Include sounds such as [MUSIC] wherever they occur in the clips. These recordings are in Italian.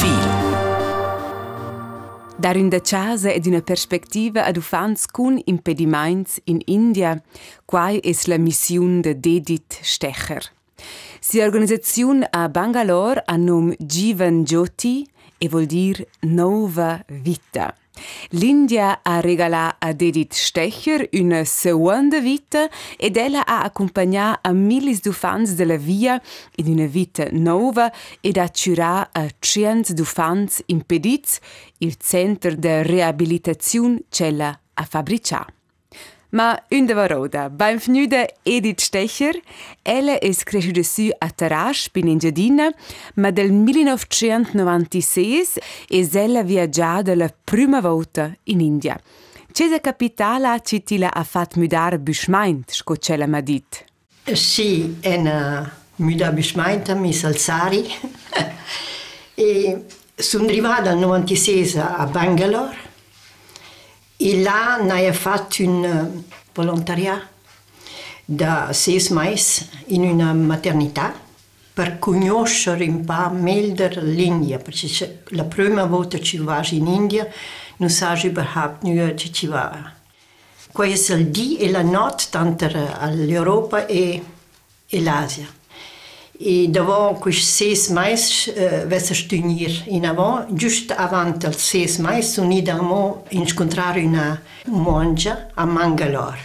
Profil Dar in casa ed una perspectiva ad ufans cun impediments in India, quai es la mission de Dedit Stecher. Si organizzazione a Bangalore a nome Jivan Jyoti e vuol dire Nova Vita. L'India ha regalato a Edith Stecher una seconda vita ed ella ha accompagnato a milis di fans della via in una vita nuova ed ha curato a cento di fans impediti il centro di riabilitazione cella a fabbricato. Ma una varoda, benvenuta Edith Stecher. Ella è cresciuta su a Tarash, in Engiadina, ma del 1996 è ella viaggiata la prima volta in India. C'è capitale che ti ha fatto mudare Bushmind, scocella mi ha detto. Sì, è una muda Bushmind a Miss Alzari. [LAUGHS] e arrivata nel 96 a Bangalore E là abbiamo fatto un eh, volontariato da sei mesi in una maternità per conoscere un po' meglio l'India, perché la prima volta che vado in India non so überhaupt nicht che ci va. Questo è il dì e la notte tanto all'Europa e, e l'Asia. E davon kus ses mais vessa stunir in avon, just avant el ses mais unidamo incontrar una monja a Mangalore.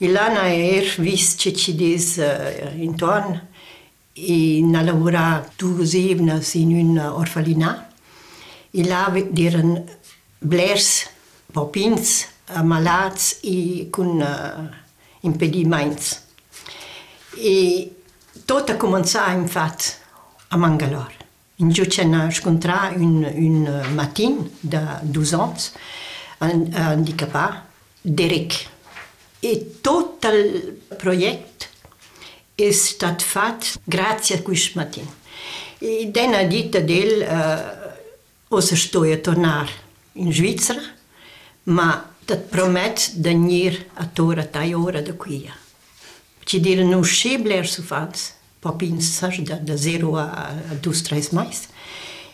E lá na er vis ce ci des uh, intorno e na lavora duas evenas in una orfalina. E lá deran blers, popins, malats e con uh, impediments. и Tot a començar, infatti, a Mangalore. In giù c'è scontrato un, un matin de 12 ans, handicapato, Derek. E tutto il progetto è stato fatto grazie a questo matin. E dena dita del uh, ossa sto a tornare in Svizzera, ma ti prometto di venire a Tora tai ora da qui. ci deren nu chebler su fans papin saj da, da zero a 2-3 mais.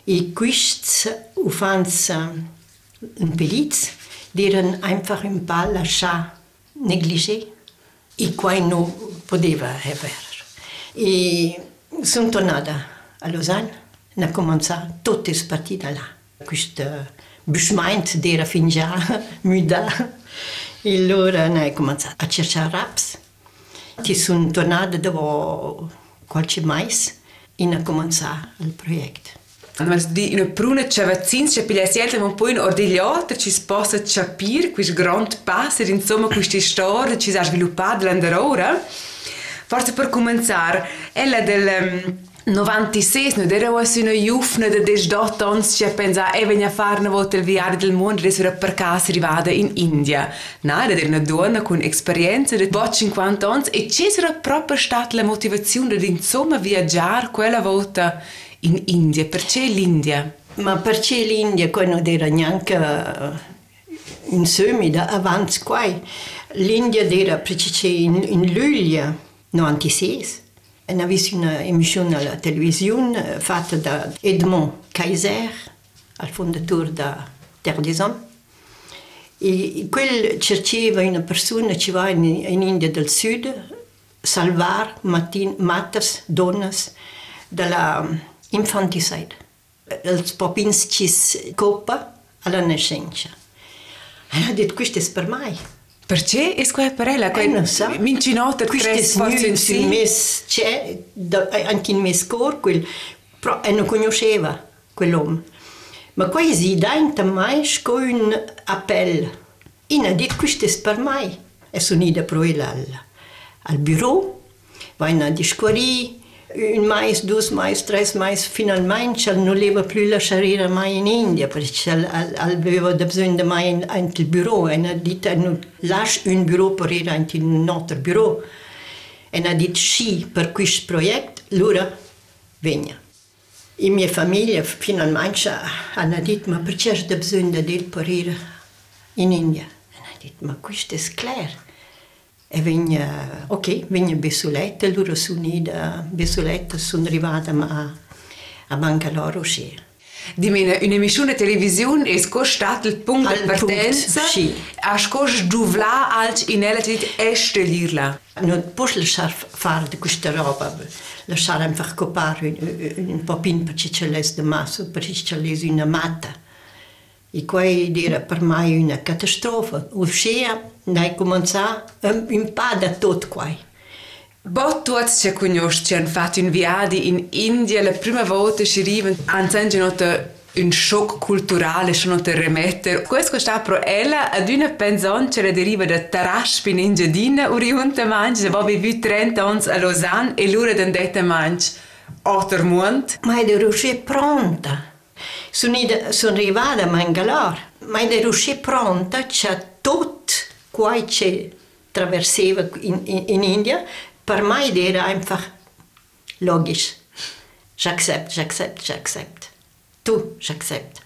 E quist u fans un pelitz, deren einfach un pa lascia negligé e quai no poteva haver. E sono tornata a Lausanne, na cominciato tutte le partite là. Questo bushmind d'era fin già [LAUGHS] muda. E allora ho cominciato a cercare raps. Ti sono tornata dopo qualche mais in a cominciare il progetto. Allora, di una pruna per le altre un po' in ordigliota, ci possa capire questo grande passo, insomma, questa storia che si è sviluppata l'andora. Forse per cominciare, ella del... 96, non era una giovane di 18 anni che pensava e a fare una volta il viaggio del mondo e era per caso arrivata in India. No, era una donna con esperienza di 50 anni e c'era proprio stata la motivazione di insomma viaggiare quella volta in India. Perché l'India? Ma perché l'India non era neanche eh, in sumida avanti qua. L'India era perché in, in luglio 96 En ha visto un'emissione alla televisione fatta da Edmond Kaiser, il fondatore da Terre des Hommes. E quel cercava una persona che va in, in India del Sud salvar matin, matas, donnes dalla infanticide. Els popins ci coppa alla nascenza. E ha detto, questo è per me. Perché è quella parella? Eh, non so. Minci nota tre forze in sì. Mes, c'è, anche in Mescor, quel, però e non conosceva quell'uomo. Ma quasi dentro mai con un appello. E ha detto, questo è per me. E sono andata per al, al bureau, vai a discorrere, un mais, due mais, tre mais, finalmente non aveva più la carriera mai in India perché aveva bisogno di mai in, in il bureau e ha detto non lascia un bureau per ir in un altro bureau e ha detto sì per questo progetto allora venga e mia famiglia finalmente hanno detto ma perché hai bisogno di per ir in India? E ha detto ma questo è chiaro e vegna, ok, vegna Bessoletta, loro sono da Bessoletta, sono arrivata a, a Bangalore. Sì. Di mena un'emissione televisione è scostat il punto Al di partenza punto, sì. a scos duvla als in ella dit estelirla. Non posso lasciare fare di questa roba, lasciare einfach copare un, un popin perché ce l'è di masso, perché ce l'è una matta. E poi era per me una catastrofe. Uscire, dai cominciare po' da tutto qua. Bot tuots che conosci ci hanno fatto un viaggio in India la prima volta ci arrivano anche nota un shock culturale sono te remettere questo sta pro ella ad una pensione che deriva da Tarasp in Engiadina oriunta mangi va vivu 30 anni a Lausanne e l'ora d'andetta mangi Ottermund Ma è riuscita pronta. Sono, ida- sono arrivata a Mangalore, ma è riuscita pronta, c'è tutto qua che attraversava in, in, in India. Per me era einfach logisch. J'accepte, j'accepte, j'accepte. Tu, j'accepte.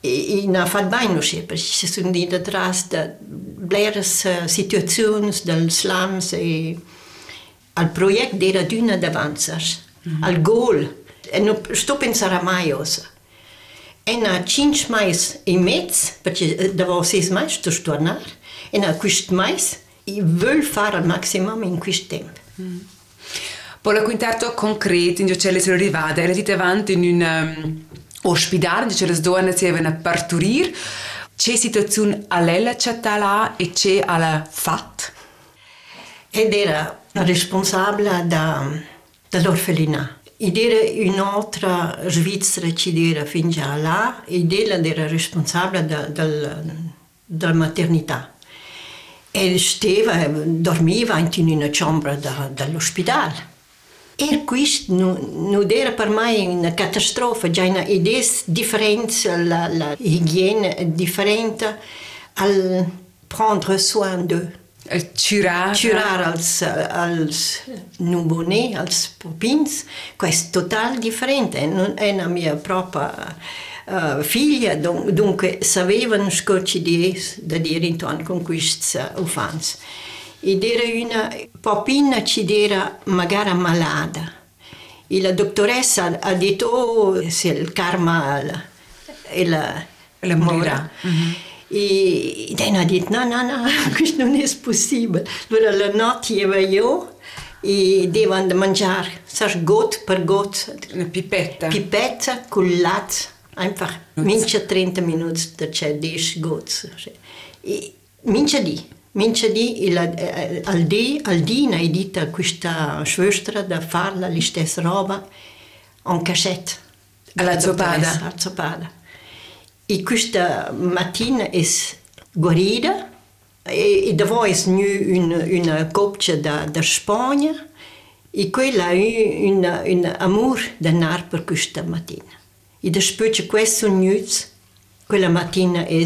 E, e non ha fatto bene uscire, perché ci sono di detrás de blares situazioni del slums e al progetto era d'una d'avanzas, al goal. E non sto a pensare mai cosa. E na cinque mais e mezzo, perché devo sei mais, sto a tornare, e na questo mais, e voglio fare al massimo in questo tempo. Poi la quintarto concreto, in cui sono arrivata, era dite avanti in un um, ospedale, in cui le donne si avevano a partorire. C'è situazione all'ella c'è e c'è alla fat? Ed era responsabile da, dell'orfelina. Ed era un'altra svizzera che era fin già là, ed ella era responsabile da, del, della maternità. E stava, dormiva in una camera da, dell'ospedale. E questo non era per me una catastrofe, già una idea differente, la, la igiene differente, al prendere soin d'eux. Curare. Curar als, als nouveau-nés, als popins, questo è total differente. Non è la mia propria uh, figlia, dun- dunque sapevano cosa dire, da dire intorno con questi ufanzi. Ed era una popina che era magari malata. E la dottoressa ha detto, oh, se il karma è la, La morirà. E, lei ha detto, no, no, no, [LAUGHS] questo non è possibile. Allora la notte ero io e devono mangiare, sai, gott per gott, Una pipetta. pipetta con latte, einfach mince 30 minuti, da c'è 10 gott. E mince di, mince di, la, al di, al di hai detto a questa svostra da fare la stessa roba en cachette. Alla zopada. Alla zopada. E questa mattina è guarita e, e è venuta una, una coppia da, da Spagna e quella eu un, un amore da nar per questa mattina. E dopo questo news, quella mattina è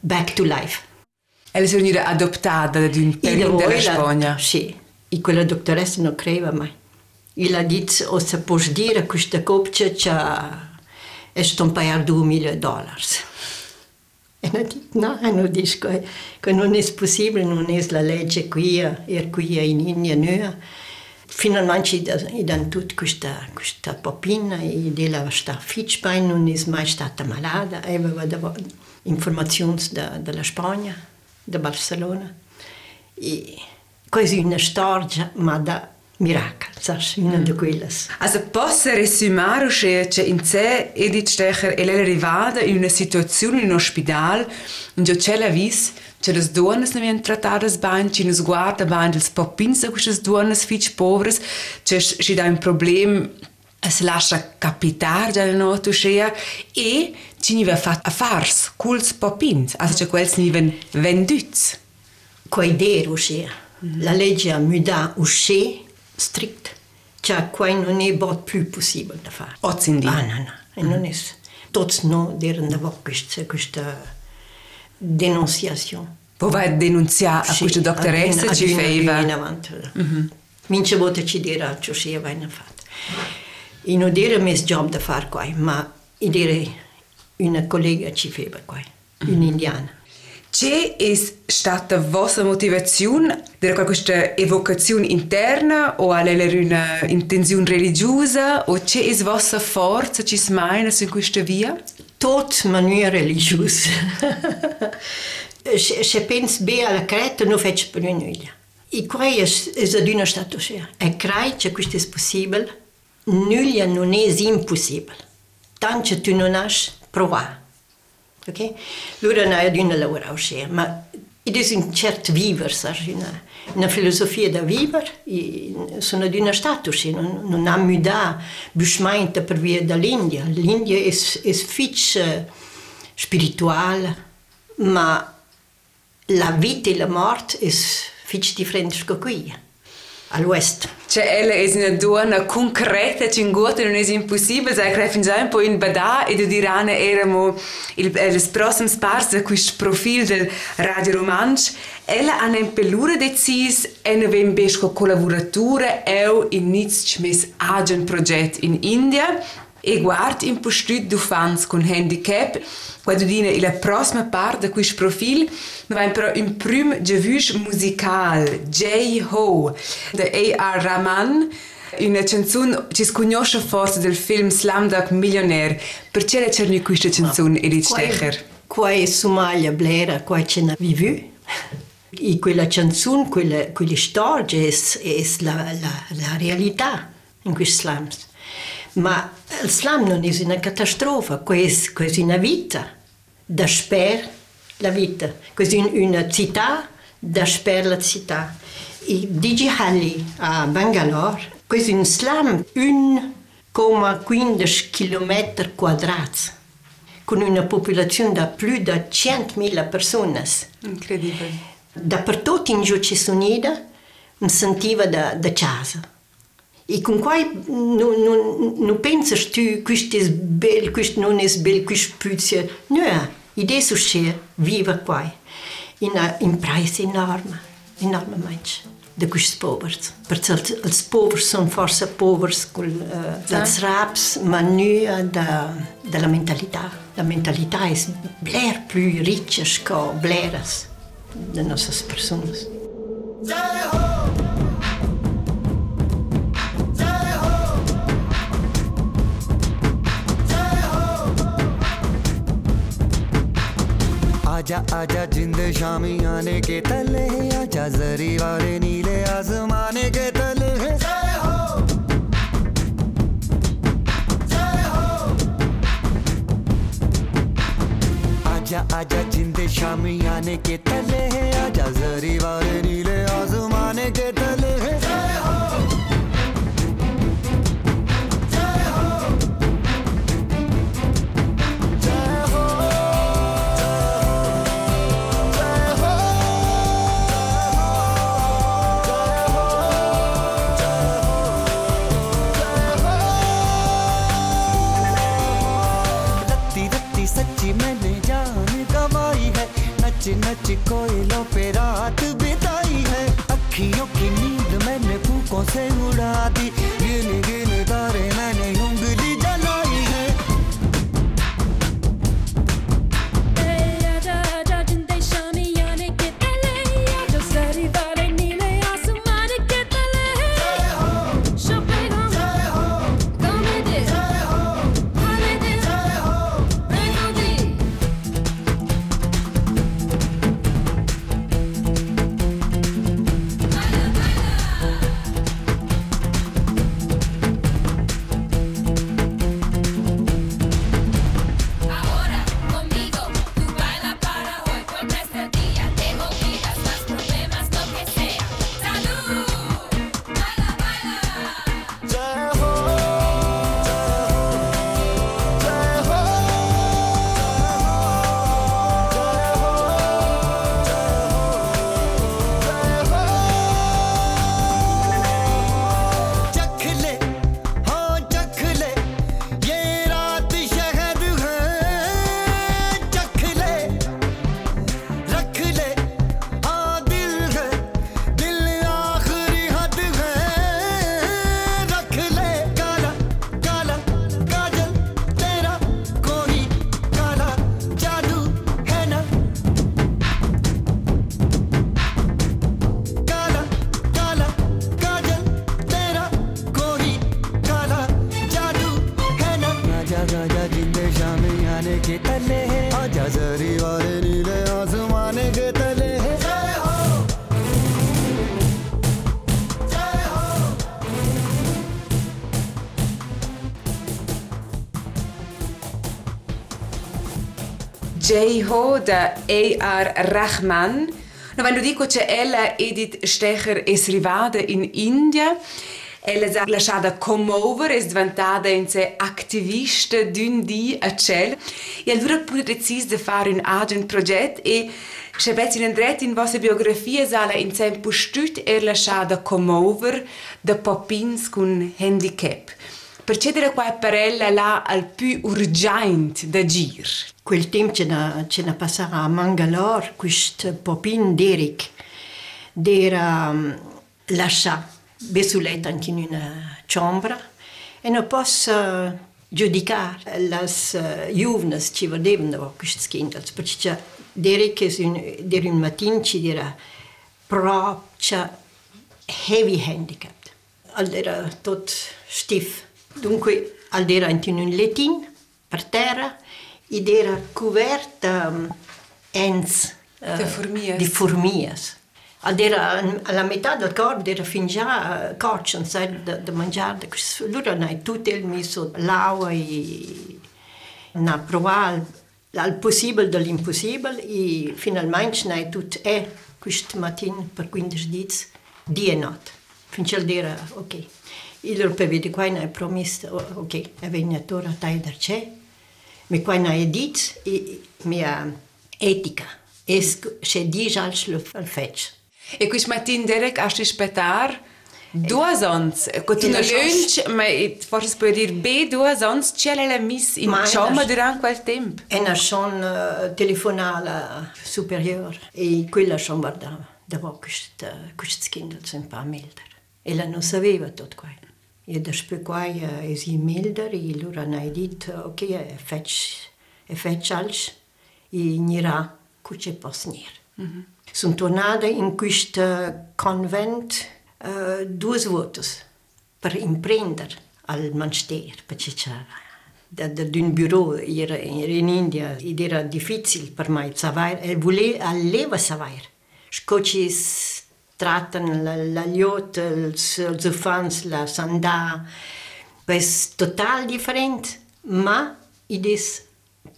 back to life. Ella è venuta adottata da un E pelin dopo della ella- Spagna. Sì, e quella dottoressa non credeva mai. E la dice, o se può dire questa coppia che è un paio di 2000 dollari. E non dice, no, e non dice che, che non è possibile, non è la legge qui, è qui in India noi. Finalmente gli danno tutta questa, questa popina e ella sta fit bene, non è mai stata malata, aveva dav- informazioni da, dalla Spagna, da Barcellona. E quasi una storia, ma da miracolo, sai, una di quelle. Also posso resumare che che in sé Edith Stecher è arrivata in una situazione in un ospedale in cui c'è la vis che le donne non vengono trattate bene, che non si guarda bene le popins di queste donne fitch povere, che c'è da un problema si lascia capitare già notte uscire e ci ne va fatto a farsi con le popins, also che quels ne vengono venduti. Quai der uscire. La legge ha mudato uscire strict. Cioè, qua non è bot più possibile da fare. Ozzindi. Ah, no, no. E non è... Tutti no, erano questa, questa denunciazione. Poi a denunziare a questa dottoressa ci faceva. faceva. Mince volte ci dirà ciò si in fatto. E non era mio job da fare qua, ma era una collega ci faceva qua, un'indiana. C'è stata vostra motivazione? Era questa evocazione interna o una intenzione religiosa? O c'è la vostra forza, ci smaina in questa via? Tot maniera religiosa. [LAUGHS] Se penso bene alla creta, non faccio più nulla. E qua è, una stato sia. E credo che questo è possibile. Nulla non è impossibile. Tanto tu non hai provato. Ok? Allora noi abbiamo lavorato assieme, ma è un certo vivere, sai, una, una filosofia da vivere. Sono di una status, non, non ha mudato bruscamente per via dall'India. L'India è, è fiche spirituale, ma la vita e la morte è fiche differente da qui all'Ouest. Cioè, ella è una donna concreta, cinguota, non è impossibile, sai, che fin già un po' in Badà e dirane erano il, prossimo spars da questo profilo del Radio Romansch. Ella ha un pelura decis e ne vem besco collaboratura e inizio mes agent progetto in India e guarda in postut du fans con handicap. Quando dina la prossima parte di questo profilo ma però un primo giavush musical J-Ho di A.R. Rahman. Una canzone che si conosce forse del film Slamdog Millionaire. Perché c'è questa canzone Edith Stecher? Qua è Somalia Blera, qua ce n'ha vivu? E quella canzone, quella, quella storia è, è la, la, la realtà in questi slams ma il slam non è una catastrofe, questa è una vita da sper la vita, questa è una città da sper la città. E Digi Halli a Bangalore, questo è un slam 1,15 km quadrati con una popolazione di più di 100.000 persone. Incredibile. Dappertutto in giù ci sono mi sentiva da, da casa. e con quai non no, no penses tu quist es bel, quist non es bel, quist puzia. No, i de su che viva quai in a in price enorme, enorme mens de quist povers. Per cert, els povers son força povers col uh, dels ah. raps, ma nua da da la mentalità. La mentalità es bler plu riches co bleras de nostres persones. Yeah, आजा आजा, जिंद शामी आने के तले आजा, जरी वाले नीले आजमाने के तले आजा आजा, जिंद शामी आने के तले आजा, जरी वाले नीले आजमाने के तले J-Ho da A.R. Rahman. No, wenn du dico che ella Edith Stecher è arrivata in India, ella si è lasciata commuovere, è diventata in sé attivista d'un di a ciel. E allora ha deciso di fare un agent progetto e se avete in dret in vostra biografia sala in tempo stut er lasciata commuovere da popins con handicap. Perché era qua parella là al più urgente da gir? Quel tempo ce ne passava a Mangalore, questo popin Derek, era um, lasciato besuletta anche in una ciambra e non posso giudicare le uh, giovani che vedevano da questi kinders, perché Derek era un mattino che era proprio heavy handicap. Era tutto stiff Dunque, era in un lettino per terra ed era coperta um, ens, uh, di. Di formiche. Era, alla metà del corpo era fin già uh, coccio, sai, da, da mangiare. Allora noi tutti il messo l'acqua e na provare il possibile dell'impossibile e finalmente noi tutti è questo mattino per 15 giorni di e notte. Finché era ok. Ilor pe vidi quai na promis, ok, e vegna tora tai dar c'è, mi quai na edit, e mia etica, es se di als al fetch. E quis matin Derek hast du spetar Due sons, con una lunch, ma forse puoi dire B, due sons, c'è la miss in cioma durante quel tempo? E una son uh, telefonale superiore e quella son guardava, dopo questo, questo kind un po' milder. E la non sapeva tutto quello. edhe shpëkuaj e zi milder, i lura në i dit, ok, e feq, e feq alsh, i njëra ku që pas njërë. Mm -hmm. Së tonade in kështë konvent uh, duas votës për imprender al manështerë, për që qëra. Da, da d'un bureau era, era in India ed era difficile per mai savair e vole voleva alleva savair Scocis traten la, la liot, els, els ufans, la sandà, és total diferent, ma id és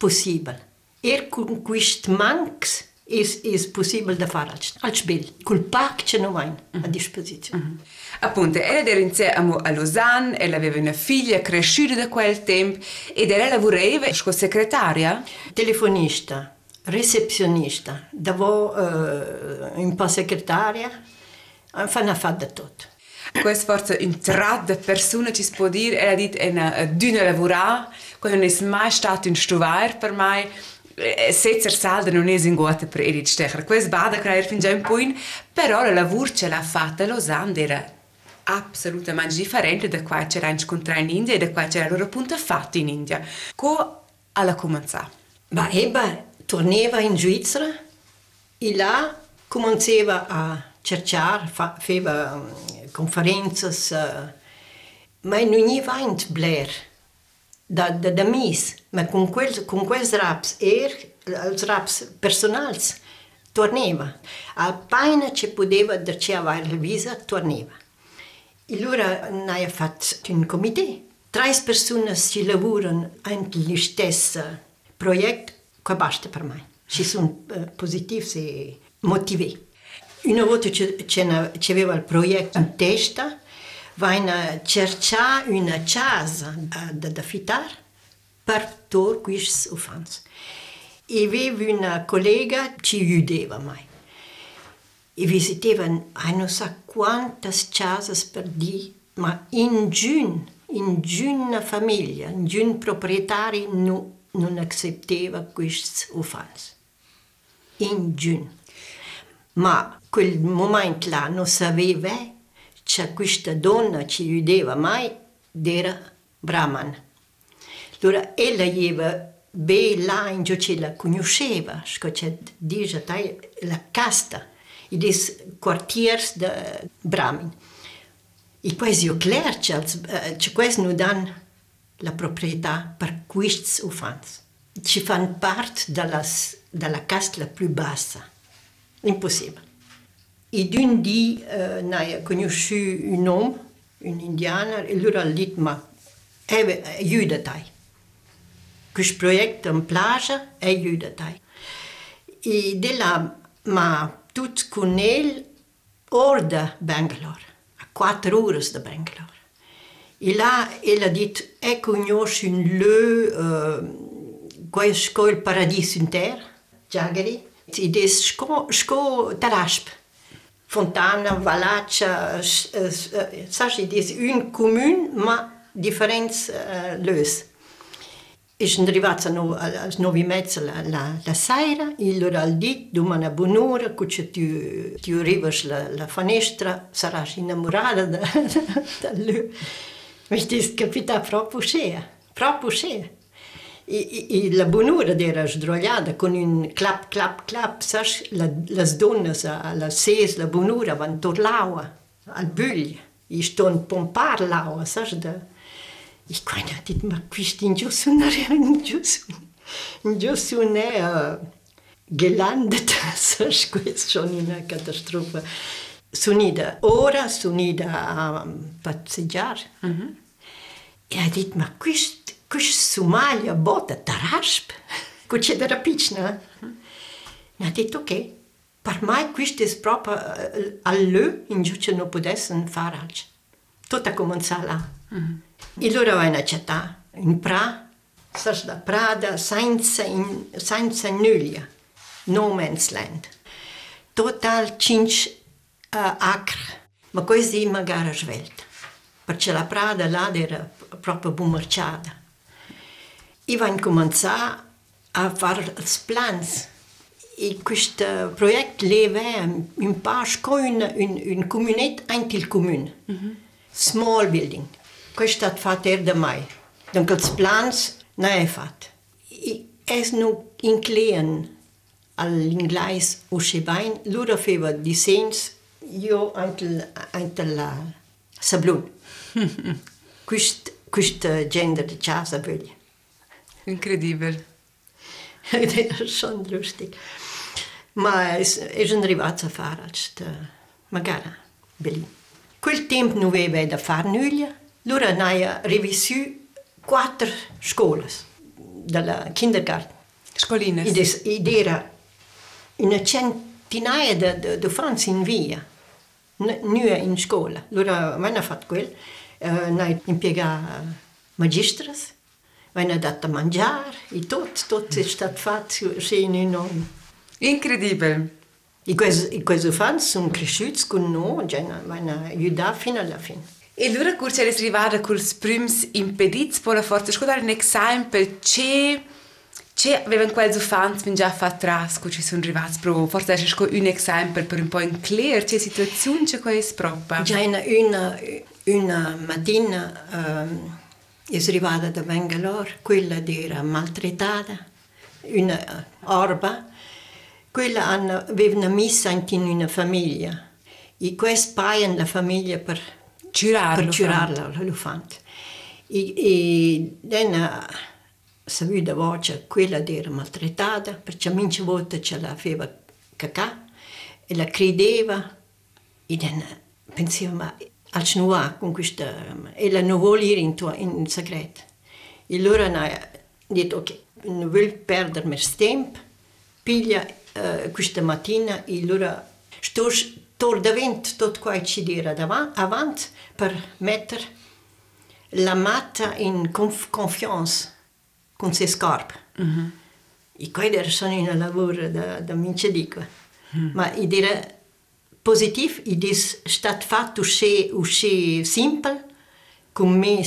possible. Er con quist mancs és, és possible de fare al, bel, col pac che non vain a disposizione. Mm -hmm. Appunto, era in sé a Lausanne, ella aveva una figlia cresciuta da quel tempo ed era lavorava come segretaria? Telefonista recepzionista, davo uh, un po' segretaria, fanno fatto tutto. Questo forse un tratto di persona ci si può dire, era detto è una duna lavorare, quando non è mai stato un stuvare per me, senza salda non è in guata per Edith Stecher. Questo bada creare fin già un po', però il lavoro ce l'ha fatta a Lausanne era assolutamente differente da che c'era incontrato in India e da che c'era loro appunto fatto in India. Come alla cominciare? Ma Ebba tornava in Svizzera e là cominciava a cercare, fa, faceva um, conferenze, uh, ma non gli va in Blair da, da, da mis, ma con, quel, con quei raps, er, els raps personali, tornava. Appena ci poteva darci avere la visa, tornava. E allora abbiamo fatto un comité. Tre persone che lavorano nello stesso progetto basta per me. Ci sono uh, positivi e motivati. Una volta c'aveva il progetto in testa, vai cercare una casa da affittare per tutti questi ufans. E avevo una collega che ci aiutava mai. E visitava non so quante case per dire, ma in giun, in giun famiglia, in giun proprietari non non accettava questi ufans. In giugno. Ma quel momento là non sapeva che questa donna ci vedeva mai era Brahman. Allora ella aveva ben là in giù che la conosceva, che dice la casta, i des quartiers de Brahmin. E quasi è chiaro che questo non danno la proprietà per questi ufans. Ci fanno parte della, della casta più bassa. Impossibile. E d'un dì eh, noi conosciuto un uomo, un indiano, e lui ha detto, ma aiutati. questo progetto in plage è aiutato. E là, ma tutto con il ora da Bangalore, a quattro ore da Bangalore. E là, ella ha detto, è conosce un lieu, uh, questo è il paradiso in terra, Jagari, e dice, sco, sco Tarasp. Fontana, Valaccia, uh, sai, dice, un comune, ma differenti uh, lieux. E sono arrivata alle nove e mezza la, la, la sera, e allora al dito, dopo una buon'ora, che tu, tu arrivi alla, alla finestra, sarai innamorata da, [LAUGHS] da, da lui. Veš capita propuscea, propuscea. E, e, e la bonura d'era sdrogliata con un clap clap clap, saps, la, les dones a les ses, la bonura, van tot l'aua, al bull, i ston pompar l'aua, saps, de... I quan ha dit, ma quist in giossunare, [LAUGHS] in giossunare, in giossunare, uh, gelandet, [LAUGHS] saps, quest schon una catastrofa. S'unida ora, s'unida a passeggiare. Mm -hmm. E ha detto, ma questo, questo Somalia botta tarasp, che c'è da rapicina. E ha detto, ok, per me questo è proprio uh, all'u in giù che non potessero fare altro. Tutto ha cominciato là. Mm -hmm. E allora vai in città, in Pra, saš da Prada, senza, in, senza nulla, no man's land. Total 5 uh, acre, ma così magari svelta, perché la Prada là era proprio bombarciata. E vanno cominciare a fare i plans. E questo progetto leva un po' con un, un comunetto anche il comune. Mm -hmm. Small building. Questo è fatto er da mai. Dunque i plans non è fatto. E è non inclien all'inglese usce bene, loro faceva disegni, io anche, anche la sablone. [LAUGHS] questo, questo genere di casa voglio. Incredibile. [LAUGHS] sono lustig. Ma è, è arrivato a fare, magari, bellino. Quel tempo non aveva da fare nulla, Loro hanno rivisto quattro scuole dalla kindergarten. Scoline. Ed era una centinaia di, di in via, non in scuola. Loro hanno fatto quello, uh, hanno impiegato magistras, hanno dato a mangiare, e tutto, tutto è stato fatto in un Incredibile. E questi, questi fanzi sono cresciuti con noi, ci hanno aiutato fino alla fine. E allora curce è arrivata con i primi impediti per la forza. Scusate un esempio, c'è c'è avevano quels ufans che già fatto tras, che ci sono arrivati, però forse è un esempio per un po' in chiaro, c'è situazione c'è questa proprio. Già una, una, una mattina um, è arrivata da Bangalore, quella era maltrattata, una orba, quella aveva una messa anche in una famiglia, e questo pagano la famiglia per Curarlo. Per curarlo, l'elefante. E, e dena saputa voce quella era maltrattata, perché mince volte ce l'aveva cacà e la credeva e dena pensava ma al snua con questa e la non vuole ir in, in segreto. E allora ha detto ok, non vuol perdere più tempo, piglia uh, questa mattina e allora sto tordavent tot quai ci dira davant, avant per mettere la matta in conf confianza con se scarpe. Mm -hmm. E quello sono in lavoro da, da mince dico. Mm. Ma i dire positiv, i dis stat fatto usce, usce simple, con me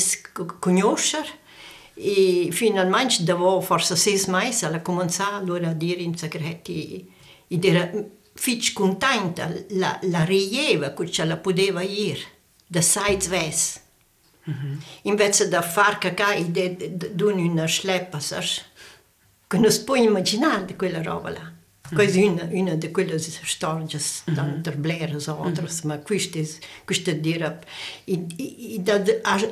conoscere, e finalmente dopo forse sei mesi alla cominciare allora a dire in segreto e, e dire fich contenta la, la rieva che ce la poteva ir da sides ves. Mm -hmm. Invece da far cacà e d'un una schleppa? Che non si può immaginare quella roba là. Questa è una, una di quelle storie, -hmm. tanto blere o altre, ma questa questa dire,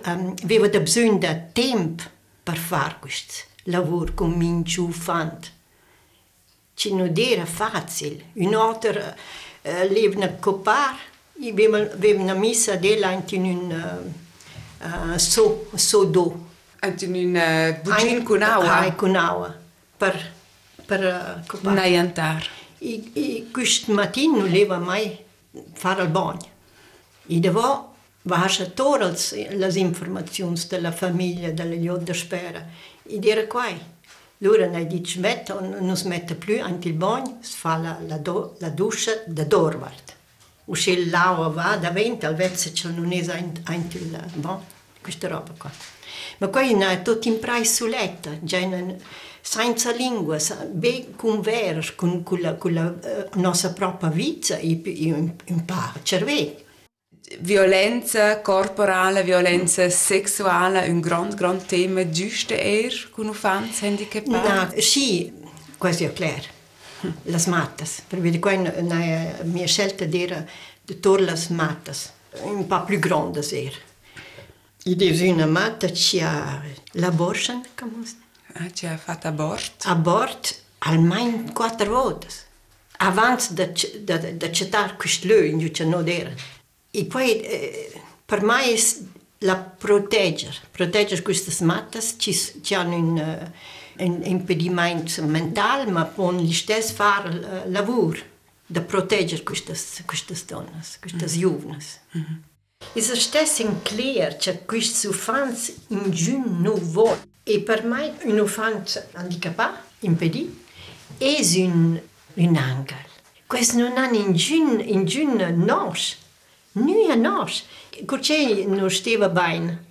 aveva da bisogno di tempo per fare questo lavoro con mincio fant ci non era facile. Un altro uh, leva a copar, e aveva una messa della in un uh, uh, so, sodo. In uh, Bugin con Ah, aua. con aua. Per, per uh, copare. Naiantar. E, e questo mattino non leva mai fare il bagno. E dopo va a le informazioni della famiglia, delle altre spera. E dire qua, loro hanno detto, smetta, non si mette più anche il bagno, si fa la, la, do, la doccia da dorvart. O se l'acqua va davanti, al vezzo c'è non è anche il bagno, questa roba qua. Ma qua è tutto in price su letto, senza lingua, ben converso con, con, la, con la uh, nostra propria vita e, un po' cervello. Violenza corporale, violenza sessuale, un grande, grande tema giusto er con ufanze handicapati? No, sì, quasi è chiaro. Le matas, perché qua la mia scelta era di tornare le matas, un po' più grande era. Ed è una matta che ha l'abortion, come si Ah, ci ha fatto aborto? Abort almeno quattro volte. Avanti da, da, da accettare questo lui, che non era. E poi eh, per me la proteggere, proteggere queste matte ci hanno un, un impedimento mentale, ma poi gli stessi fare lavoro di proteggere queste, queste donne, queste mm. giovani. Mm-hmm. E se stesse in chiaro che questi ufanzi in giù non vogliono e per me un enfant handicapé, impedì, è un, un angelo. Questo non ha in giun nos, a nos. Così non stava bene.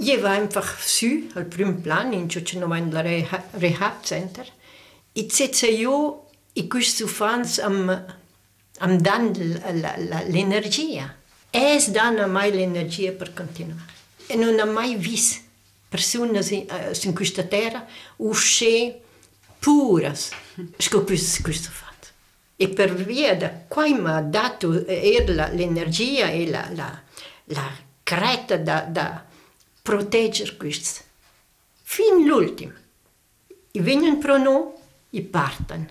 Io war einfach su, al primo plan, in in la rehab center. E se io, e questo fans am, am dan l'energia. Es dan a mai l'energia per continuare. E non ha mai visto persone in questa terra usce puras scopus questo fatto. E per via da qua mi ha dato l'energia e la, la, la creta da, da proteggere questo. Fino all'ultimo e vengono pro noi e partono.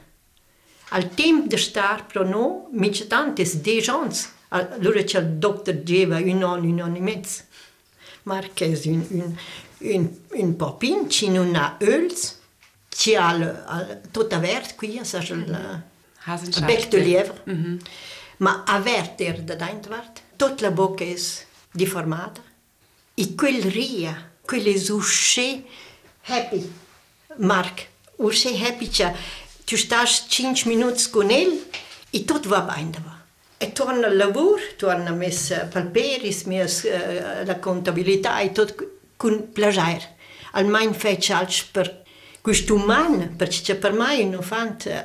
Al tempo di stare pro noi mica tanto è 10 anni allora c'è il dottore diceva un anno un anno e mezzo. Ma che è un, un un popin ci non ha öls, ci ha il, tutto verde qui, sa il, il bec de lievre, mm -hmm. ma a verde er da daintvart, tutta la bocca è deformata, e quel ria, quelle usce happy, Mark, usce happy, cioè, tu stai 5 minuti con lui e tutto va bene e torna al lavoro, torna a messa palperis, messa uh, la contabilità e tutto con piacere. Almeno faccio altro per questo umano, perché per me un infante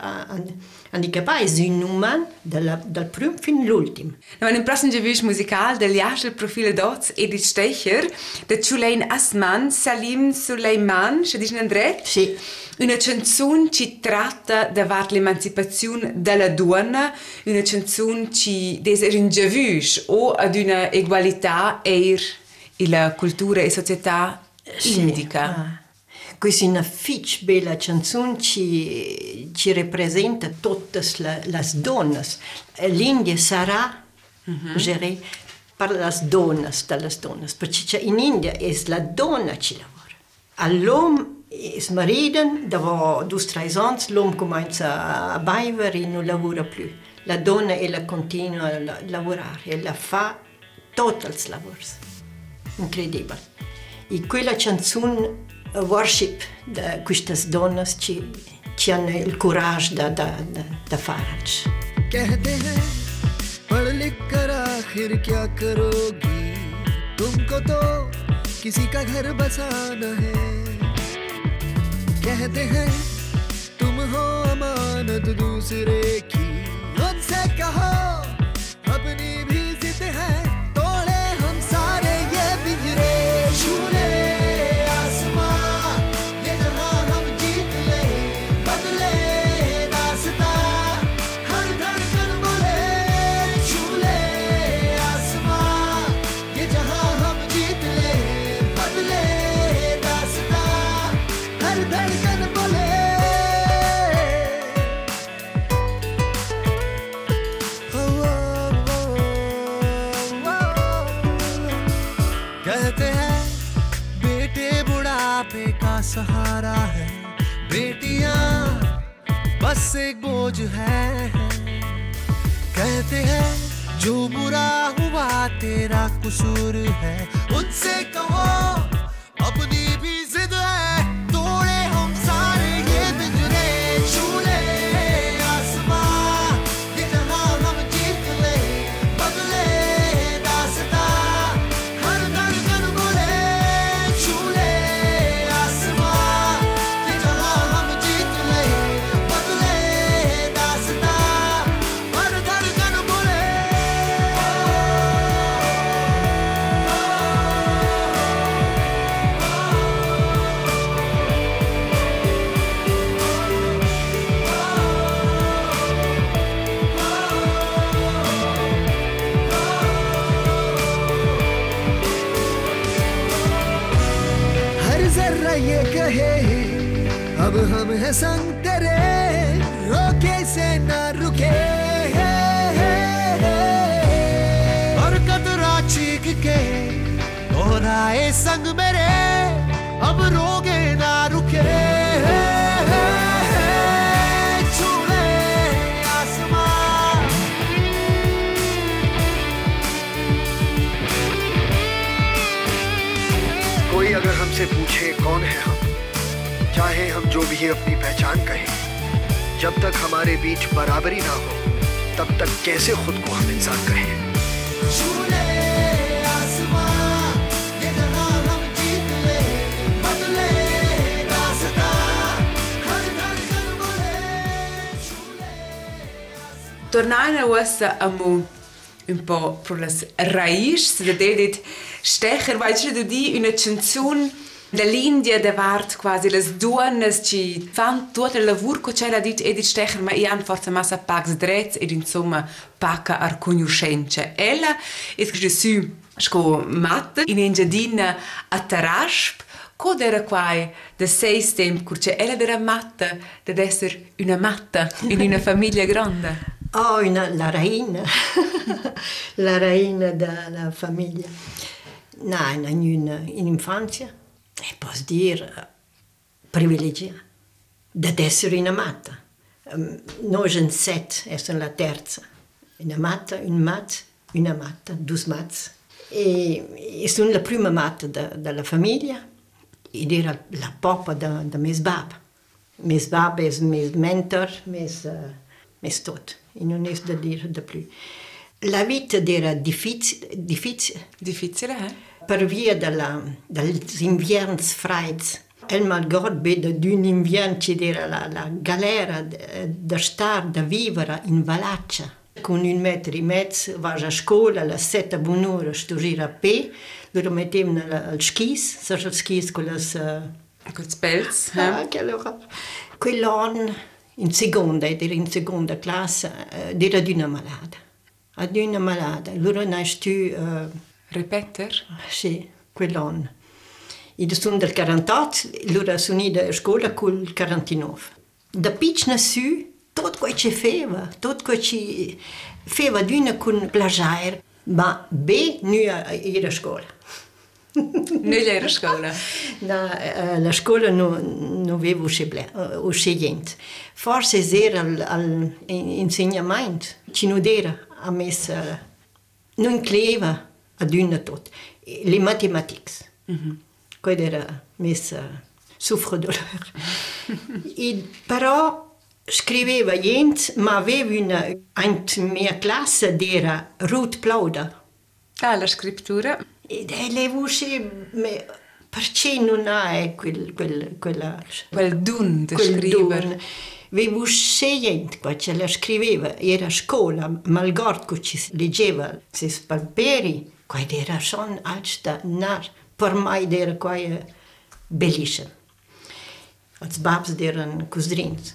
handicapato è un umano dal, dal primo fino all'ultimo. No, in prossimo giovedì musicale del Jascher Profile Dots Edith Stecher, da Chulain Asman, Salim Suleiman, ci dice Andret? Sì. Una canzone che tratta davvero l'emancipazione della donna, una canzone che desera un giovus o ad una egualità e la cultura e società indica. Ah. Questa è una fitch bella canzone che, ci rappresenta tutte le, donne. L'India sarà mm-hmm. gérée per le donne delle donne, perché in India è la donna che lavora. All'uomo il marito, dopo due o tre anni, l'uomo comincia a bere e non lavora più. La donna ella continua a lavorare e la fa tutti i lavori incredibile. E quella canzone worship di queste donne che, che hanno il coraggio da, da, da, da farci. कहते हैं पढ़ लिख कर आखिर क्या करोगी तुमको तो किसी का घर बसाना है कहते हैं तुम हो अमानत दूसरे की उनसे कहो सहारा है। बेटिया, बस एक बोझ है। कहते हैं, जो बुरा हुआ तेरा कसूर है। उनसे कहो हैं संग तेरे रोके से ना रुके और कतरा चीख के दोहराए संग मेरे ये अपनी पहचान कहें जब तक हमारे बीच बराबरी ना हो तब तक कैसे खुद को हम इंसान कहें tornare a questo amu un po' per le raiz, se vedete, stecher, weißt du, di una canzone dall'India da vart quasi las duonas ci fan tutto il lavoro che c'è la dit Edith Stecher, ma io han forse massa pax drets ed insomma pacca ar conoscenza. Ella è su sco matta in engiadina a Tarasp Cod era quai da sei temp curce ella era matta ad essere una matta in una [LAUGHS] famiglia grande. Oh, una, la reina, [LAUGHS] la reina della famiglia. No, in, in, in infanzia, e posso dire, privilegiata, ad essere una matta. Um, noi siamo sette, sono la terza. Una matta, un mat, una matta, due mats. E, e sono la prima matta de, della famiglia ed era la papa da, da mio babbo. Mio babbo è mio mentor, mio, uh, mio tutto. E non è da dire di più. La vita era difficile, difficile Difficile, eh? Per via della, degli inverni freddi. E malgrado d'un inverno c'era la, la galera da stare, da vivere in Valaccia. Con un metro e mezzo vai a scuola, alle sette buon'ora studiare a pe, loro mettevano al skis, sai il skis con le... Uh, Con spelz, Ah, eh? che allora. Quell'anno, in seconda, ed era in seconda classe, eh, era di una malata. Ad una malata. Allora nasci tu, uh, Repeter? Sì, quell'on. I sun del 48, l'ora suni da scola col 49. Da piccina su, tot quai ce feva, tot quai ce feva d'una con plagiair, ma be nu era scola. [LAUGHS] nu era scola? [LAUGHS] Da, uh, la scola non no avevo uh, scegliente. Forse era all'insegnamento, ci non era a messa, non cleva. Ad una tutto. Le matematiche. Mm-hmm. Quello era messa souffre-douleur. e, [LAUGHS] però scriveva niente, ma aveva una, in mia classe era Ruth Plauder. Ah, la scrittura. Ed è le voci, perché non ha quel, quel, quella, Quel dun di scrivere. Avevo scegliente quando la scriveva, era a scuola, che ci leggeva i spalperi, quello era son alta, nar, per me era quello bellissimo. Els babs erano cosdrins.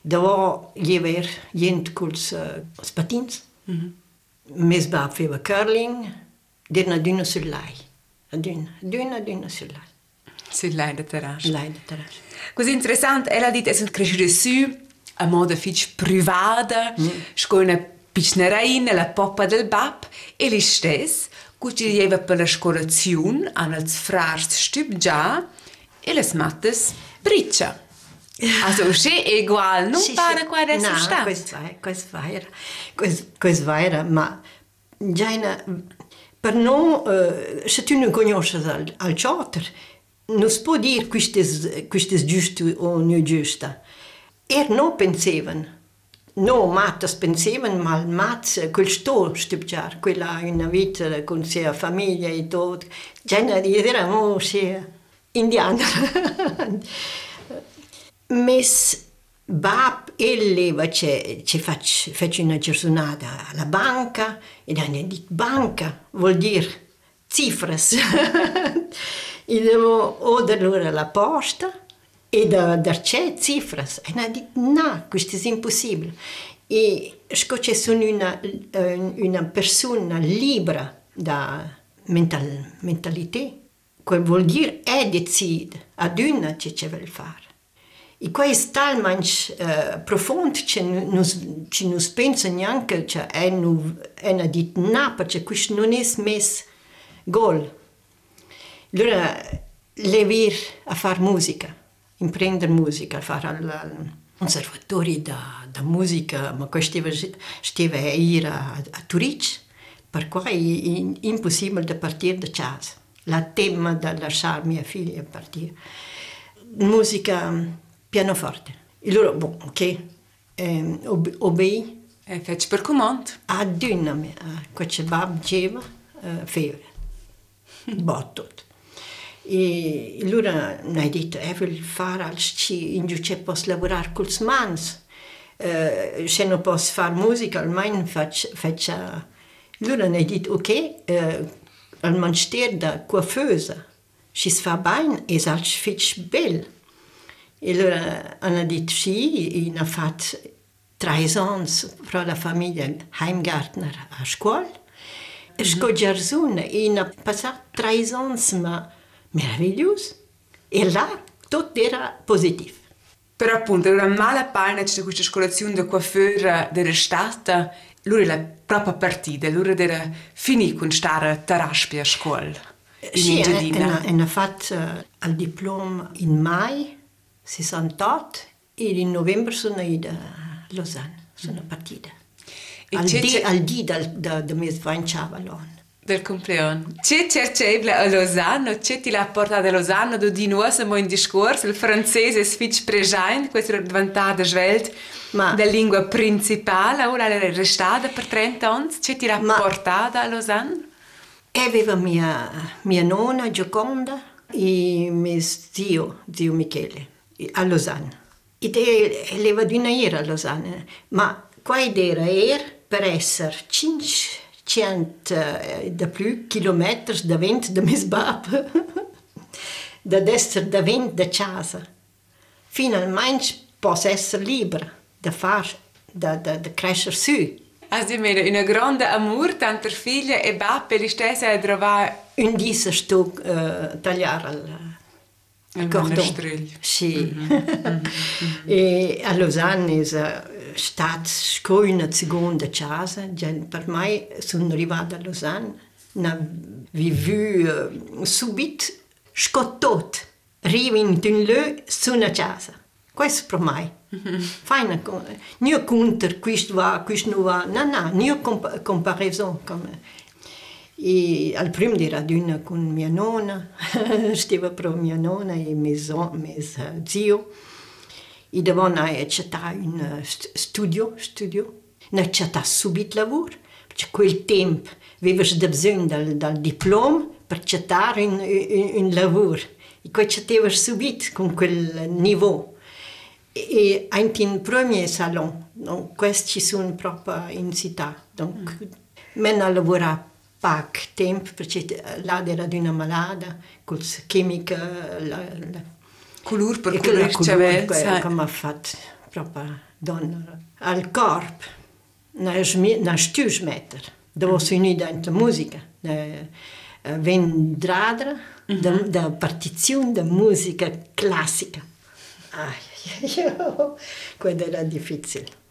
Davò gli aveva gente con i patins. Mm -hmm. Mes bab faceva curling, d'una d'una sul lei. D'una, d'una, d'una sul lei. Sì, lei da terrascia. Lei da terrascia. Così interessante, ella ha detto che è cresciuta su a modo fic privata, mm. con una piccola reina, la poppa del bab, e che ci aveva per la scolazione, hanno frars stüb già, e le mattes briccia. Also, [LAUGHS] è uguale, non Sì, pare sì. qua adesso no, sta. questo è, questo era, questo, questo era, ma già in, per noi, eh, se tu non conosci al, al charter, non si può dire questo è, è giusto o non giusto. E non pensavano, no, matas pensavano, ma il mazz, quel sto stupiare, quella una vita con sua famiglia e tutto, eravamo sì, indiani. [LAUGHS] Mes bab e leva ci, faccio una giornata alla banca e hanno detto banca vuol dire cifras. e [LAUGHS] devo o da loro alla posta e da, da c'è cifras. E hanno detto no, questo è impossibile. E scocce sono una, una persona libera da mental, mentalità. Quel vuol dire è decide ad una che ci vuole fare. E questo è talmente uh, profondo che non ci non pensa neanche che è una detto no, perché questo non è messo gol. Allora, levare a fare musica, imprendere musica, a fare al conservatorio da, da musica, ma questo stava a ir a, a Turic, per cui è impossibile di partire da casa. La tema di lasciare mia figlia partire. Musica pianoforte. E loro, bon, ok, eh, ob obei. E fece per comando. Ad una, uh, quel bab diceva, uh, feve. [LAUGHS] Bottot. E allora mi ha detto, eh, vuol fare in c'è posso lavorare con le mani. Uh, se non posso fare musica, almeno faccio... faccio... Allora mi detto, ok, uh, al manster da coiffeuse, ci si fa bene e si fa bene. E allora detto sì, hanno fatto tre anni per la famiglia Heimgartner a scuola. Mm -hmm. Passato tre ma meravigliosi. E là tutto era positivo. Però appunto, era male pane c'è questa scolazione di coiffure della stata, lui era proprio partita, lui era finito con stare taraspi a scuola. Sì, hanno fatto il diploma in mai 68 e in novembre sono ida a Lausanne, sono partita. Al, di, al di del, mese Vanciavalon del compleanno. C'è Cerceble a Losanno, c'è la porta di Losanno, dove di nuovo siamo in discorso, il francese sfitch presente, questo è il vantaggio svelt, ma... della lingua principale, ora è restata per 30 anni, c'è la ma... portata a Losanno. Aveva mia, mia nonna Gioconda e mio zio, zio Michele, a Losanno. Ed è, di una era a Losanno, ma qua era er, per essere cinque 100 eh, de plus kilometers davent de mes bab, Da esser davent de casa. Finalment pos esser libre de far de, de, de crescer su. Also ich meine, un grande amor tanter figlia e bab, li stessa a trovare... Un disse sto uh, eh, tagliare al... Il monastrello. Sì. Mm -hmm. e a Lausanne è stata una seconda casa. Per me sono arrivata a Lausanne, ho vivuto subito scottato. Arrivo in un luogo su una casa. Questo per me. Mm -hmm. Fine. Non contro questo va, questo non va. No, no, non comp E al primo di raduna con mia nonna, [LAUGHS] stava proprio mia nonna e mio, mio zio. E a accettare un studio, studio. Non accettare subito lavoro, perché quel tempo avevi bisogno del, del diploma per accettare un, un, un lavoro. E poi accettava subito con quel livello. E anche in primo salone, donc, questi sono proprio in città. Donc, mm. me ne lavorare poco tempo perché là era di una malata con chimica la, la, color per color c'aveva come ha fatto proprio donna al corpo na na stus meter da was unì dentro musica vendradra mm -hmm. da, partizione da musica classica. Ah, quello era difficile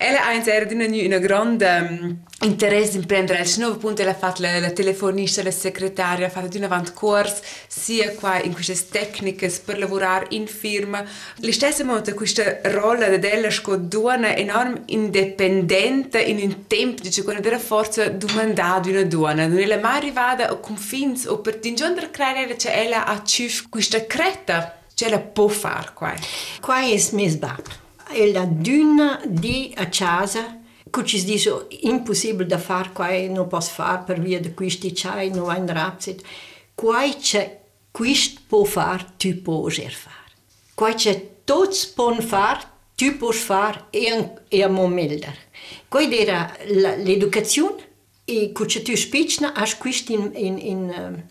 Ella ha era un grande um, interesse in prendere il nuovo punto ella ha fatto la, la telefonista, la segretaria, ha fatto un avanti corso sia qua in queste tecniche per lavorare in firma. Allo stesso modo questa ruolo della donna enorm indipendente in un tempo dice con vera forza domandata una donna. Non è mai arrivata a confins o per tingere creare che ella ha questa creta, ce la può fare qua. Qua è smisbato e la duna di a casa. Che ci dice impossibile da fare qua non posso fare per via di questi c'hai non in rapsit qua c'è questo può fare tu puoi fare qua c'è tutti possono fare tu puoi fare e, e a momento qua era l'educazione e che tu spicna a questo in, in, in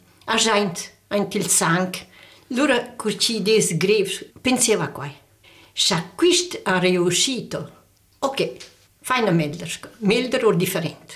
anche il sangue allora che ci des greves pensava qua se s'acquist ha riuscito, ok, fai una meldersco, melder o differente,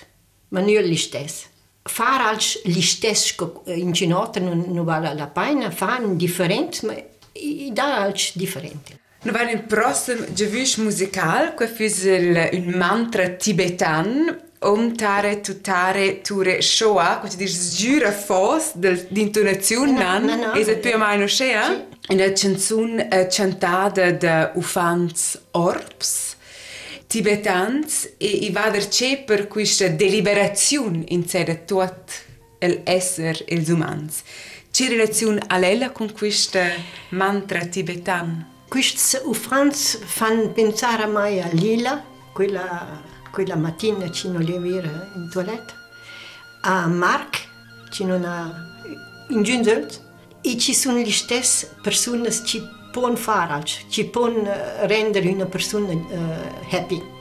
ma non è l'istess. Fare als stesso in ginocchio non, non vale la pena, fare un differente, ma i dà als differente. Nu va il prossimo gevish musical, che è il, un mantra tibetan, om tare tutare ture shoa, che ti dis gira fos dell'intonazione, nan, no, no, no, e se più o meno scea? Sì. Una canzone uh, cantata da ufans orbs, tibetans, e i vader c'è per questa deliberazione in sé tutto l'essere e gli umani. C'è relazione a lei con questo mantra tibetan? Questi ufans fanno pensare me a Lila, quella quella mattina ci non in toilette, a Mark, ci non ha in Ginzelt, që sun lishtes përsunës që pon faraq, që pon render në përsunë happy.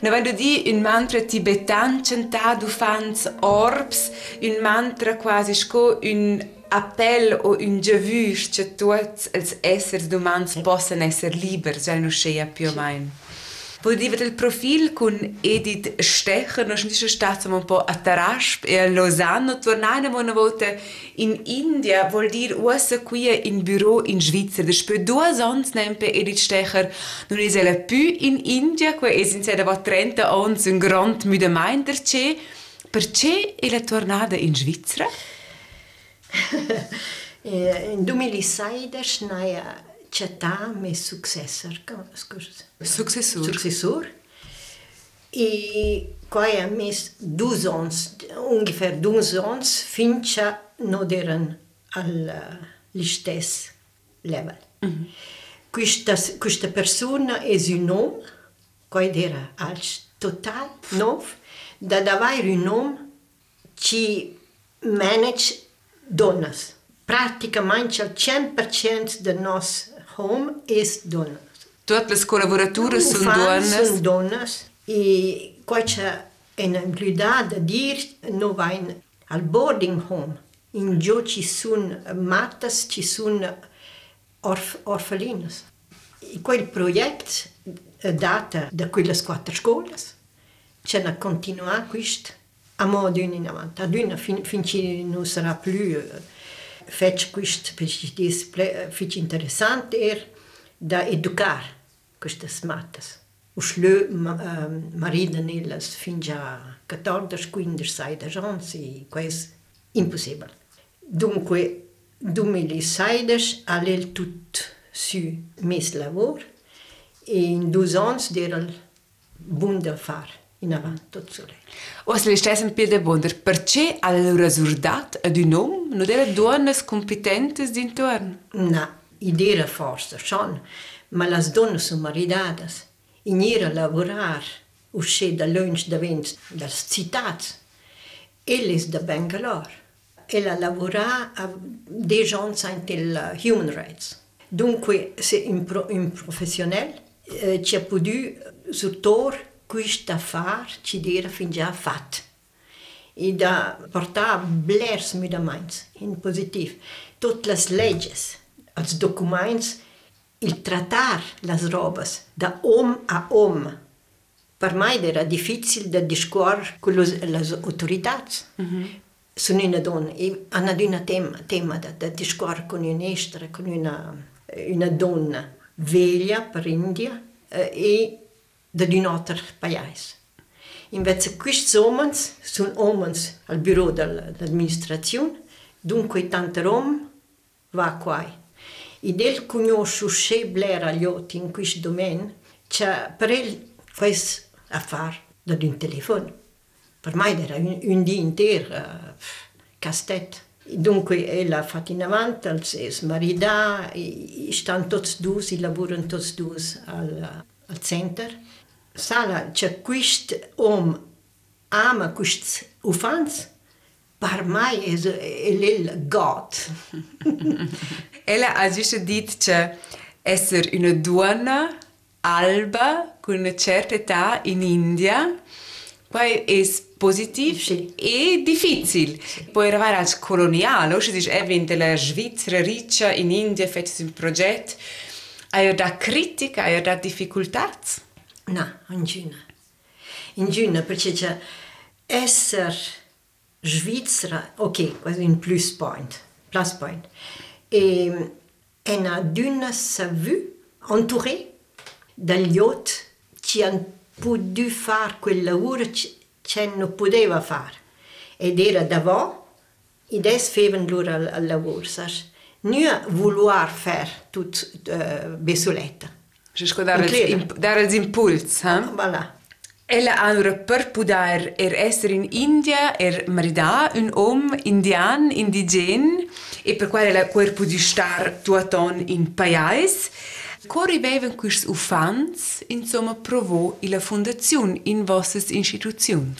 Wenn du di un mantra tibetan canta du fans orbs, un mantra quasi sco un appell o un giavus che tutti els essers umans possono essere liberi, cioè non sia più o meno. Poi divet il profil con Edith Stecher, non c'è stato un po' a Tarasp e a Lausanne, tornare una volta in India, vuol dire usa qui in bureau in Svizzera. Después due anni nempe Edith Stecher non è più in India, qua è in sede 30 anni un grand müdemeinder c'è. Perché è tornata in Svizzera? [LAUGHS] in 2016 naia città mio successor, scusa. Successor. Successor. E poi ha messo due anni, ungefähr due anni, finché non erano allo stesso livello. Mm -hmm. questa, questa persona è un nome, che era al total nuovo, da davvero un nome che manage donne. Praticamente il 100% del nostro home és donas. Totes les col·laboratures són dones? Són dones i qualche en includa de dir no vain al boarding home. In gio ci sono mates, ci sono orf orfelines. E quel progetto data da quelle quattro scuole c'è da continuare questo a modo in avanti. Ad una fin, finché non sarà più fece questo perché fece interessante era da educare queste matte. O slö mariden illes fin già 14, 15, 16 anni e questo è impossibile. Dunque, 2016 all'el tutto su mes lavoro e in due anni era buon da fare in avanti tot sole. O se le stesse più de bonder, perché alla risultato ad un uomo non era donne competenti d'intorno? No, idea forse, son, ma le donne sono maritate, in era lavorare, uscire da lunch da venti, dalle città, e da Bangalore. E la lavorare a dei gens il human rights. Dunque, se un, pro, un professionale eh, ci ha potuto sottor questa affare ci era fin già fatto. E da portare blers midaments in positivo. Tutte le leggi, i documenti, il trattare le robes da uomo a uomo. Per me era difficile da discorrere con le autorità. Mm-hmm. Sono una donna e hanno un tema, tema da, da discorrere con un'estera, con una, una donna veglia per India eh, e da un altro paese. Invece questi uomini sono uomini al bureau dell'amministrazione, dunque tanto Roma va qua. E del conosce se blera gli occhi in questo domain, c'è per lui questo affare da un telefono. Per me era un, un dia intero uh, castet. Dunque ha fatto in avanti, è maritata, stanno tutti e lavorano tutti al, al centro. Sala, c'è questo uomo ama questi ufanzi, per me è, è il God. [LAUGHS] Ella ha giusto detto che essere una donna alba con una certa età in India poi è positivo sì. e difficile. Sì. Poi arrivare al coloniale, o si dice, eh, la Svizzera riccia in India, fatto un progetto, hai da critica, hai da difficoltà? No, in Giuna. In Giuna perché c'è essere Svizzera, ok, è un plus point, plus point. E è una duna savu entourée dagli altri che hanno potuto fare quel lavoro che non poteva fare. Ed era davvero, e adesso facevano loro il lavoro. Non voler fare tutto uh, besoletta. Žeško dare els impuls. Eh? Voilà. Ella allora per poter er essere in India er marida un uomo indian indigen e per quale la corpo di star tuaton in paese Cori beven quis ufans insomma provò la fondazione in vostre istituzioni.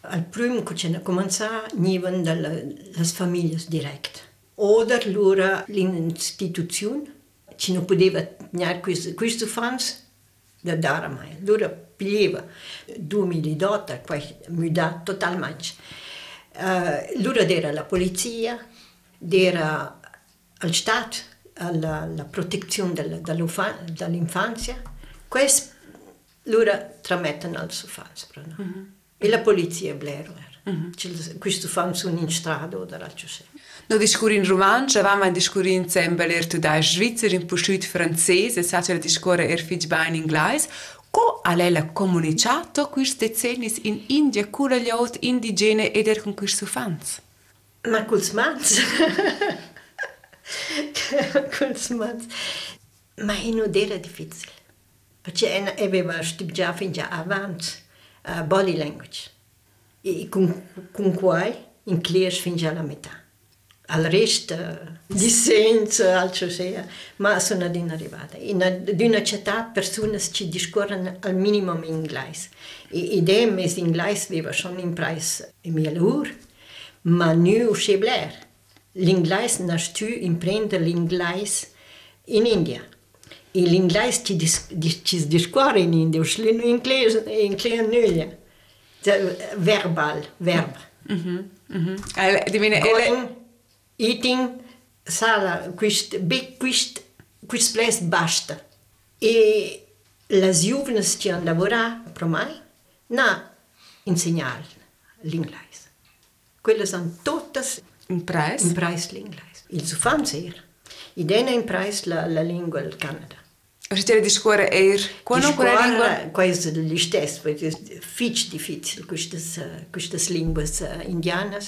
Al primo che c'è cominciato niven dalle famiglie dirette. Oder lura l'istituzione ci non poteva tenere questo, questo fans da dare mai. Loro piglieva 2008, poi muda totalmente. Uh, loro era la polizia, era il Stato, la, la protezione del, dell'infanzia. Questo loro tramettono al sufanza. No? Mm -hmm. E la polizia è blero. Mm -hmm. Questo fanno in strada o da altro No discurs in romansch, avevamo un discurs in sembel er tu da Svizzera, in posciut francese, sa che il discurs er fitch ba in inglese. Co ha lei comunicato questi decenni in India con gli altri indigeni ed er con questi fans? Ma col smans. [LAUGHS] col smans. Ma non era difficile. Perché aveva studiato fin già avanti uh, body language. E con, con cui in classe fin già la metà al resto di senza, altro sia, ma sono arrivata. In una città persone ci discorrono al minimo in inglese. E idem è inglese aveva schon in in mia lavoro, ma non c'è blair. L'inglese nasce in prendere l'inglese in India. E l'inglese ci, dis, ci discorre in India, in inglese, in inglese verbal, verbo. Mm-hmm. Mm-hmm. Going, eating sala, quist, bec, quist, quist ples basta. E giovani che hanno lavorato per me, non insegnare l'inglese. Quelle sono tutte in preis? In preis l'inglese. Il suo fan era. E dena in preis la, la lingua del Canada. Se di scuola quando quella lingua questo è lo stesso, perché è fitch difficile queste queste lingue indiane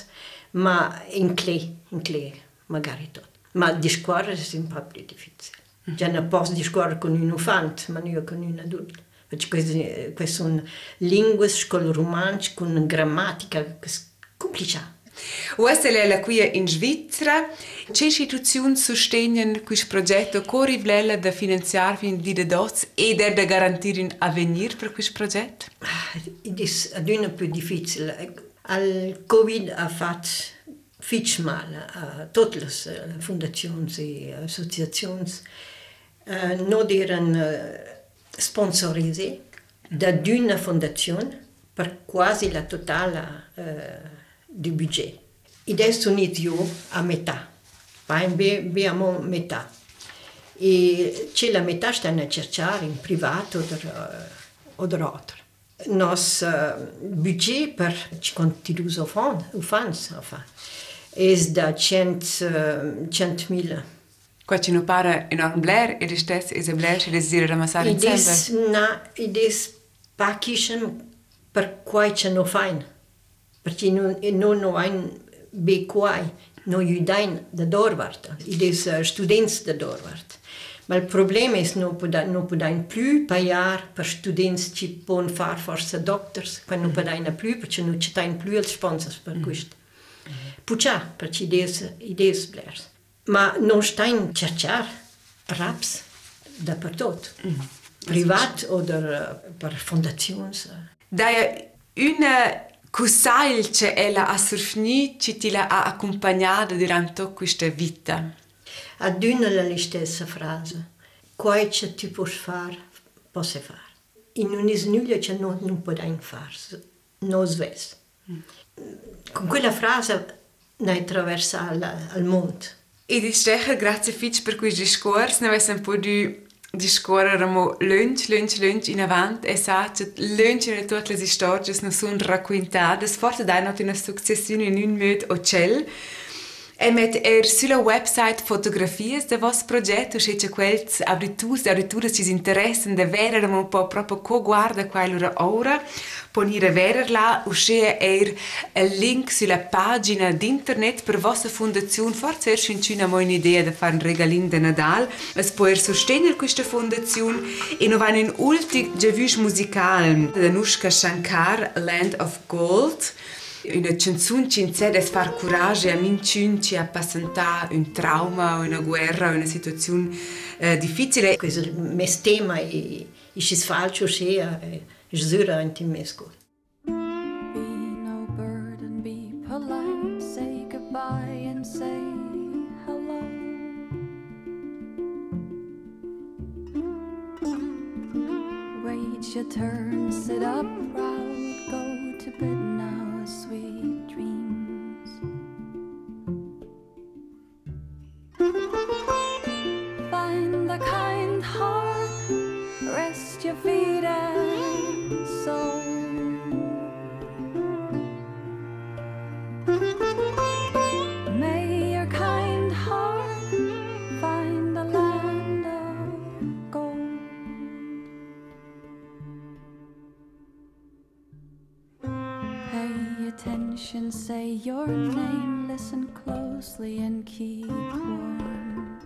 ma in clay, in clay magari tutto. Ma discorrere è po' più difficile. Già non posso discorrere con un infante, ma non con un adulto. Perché queste, queste sono lingue con romanzo, con grammatica complicata. Questa è la qui in Svizzera. Che istituzioni sostengono questo progetto? Come rivela da finanziare fin di dots e da garantire un avvenire per questo progetto? È un po' difficile. Il Covid ha fatto fitch mal a tutte le fondazioni e associazioni uh, non erano sponsorizzate da una fondazione per quasi la totale uh, del budget. Adesso inizio a metà, poi abbiamo metà. E c'è la metà stanno a cercare in privato o da altro. Nos uh, budget per ci continuo a fare, enfin, è da 100.000. Qua ci non pare enorm bler e stess è bler ci desira ramassare insieme. Na, ed è pakischen per quai ci non fain. Perché non non no ein be quai, no judain da dorvart. Ed è uh, students da dorvart. Ma il problema è che non possiamo più pagare per studenti che possono fare forse doctors, quando non possiamo più perché non ci sono più i sponsor per questo. Puccia, perché idee, idee blers. Ma non sta in cercare raps dappertutto, mm. privat o per fondazioni. Da una cusail che ella ha surfni ci ti la ha accompagnata durante questa vita. Ad una la stessa frase. Quai che tu puoi fare, posso fare. E non è nulla che non, non puoi fare. Non sves. Mm. Con quella frase ne attraversa al mondo. E di stecher, grazie fitch per questo discorso, ne avessimo un po' di discorrere lunch, lunch, lunch in avanti e sa che lunch in tutte le storie non sono raccontate, forse dai una successione in un modo o cell. E met er sulla website fotografies de vos progetto, se c'è quels abritus, abritura ci interessano de vedere un po' proprio co guarda quella ora, ponire vedere là, uscire er il link sulla pagina d'internet per vostra fondazione, forse er schon c'è un'idea di fare un regalino di Nadal, es può er sostenere questa fondazione e non va in ultimo giavush musicale, da Nushka Shankar, Land of Gold, Una Üna canzun c'è des far coraggio a minciun a passare un trauma, una guerra, una situazione eh, difficile. Questo è il mio tema e, e ci be polite, say goodbye and say hello. Wait your turn, sit up, proud, go to bed. Find a kind heart, rest your feet and soul. May your kind heart find the land of gold. Pay attention, say your name listen closely and keep warm.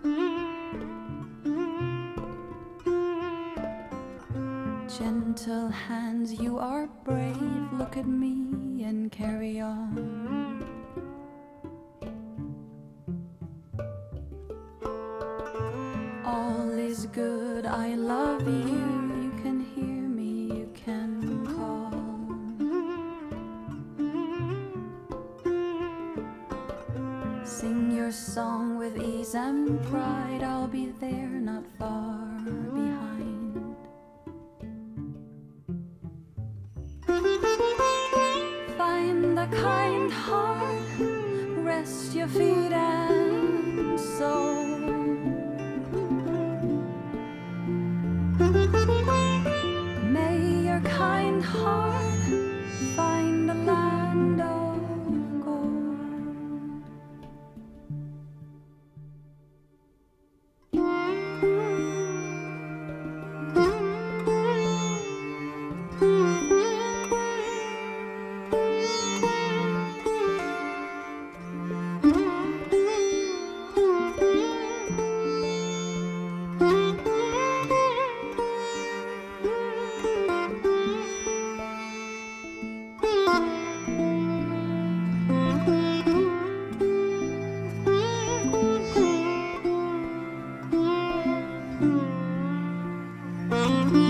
Gentle hands, you are brave. Look at me and carry on. All is good, I love you. and pride Música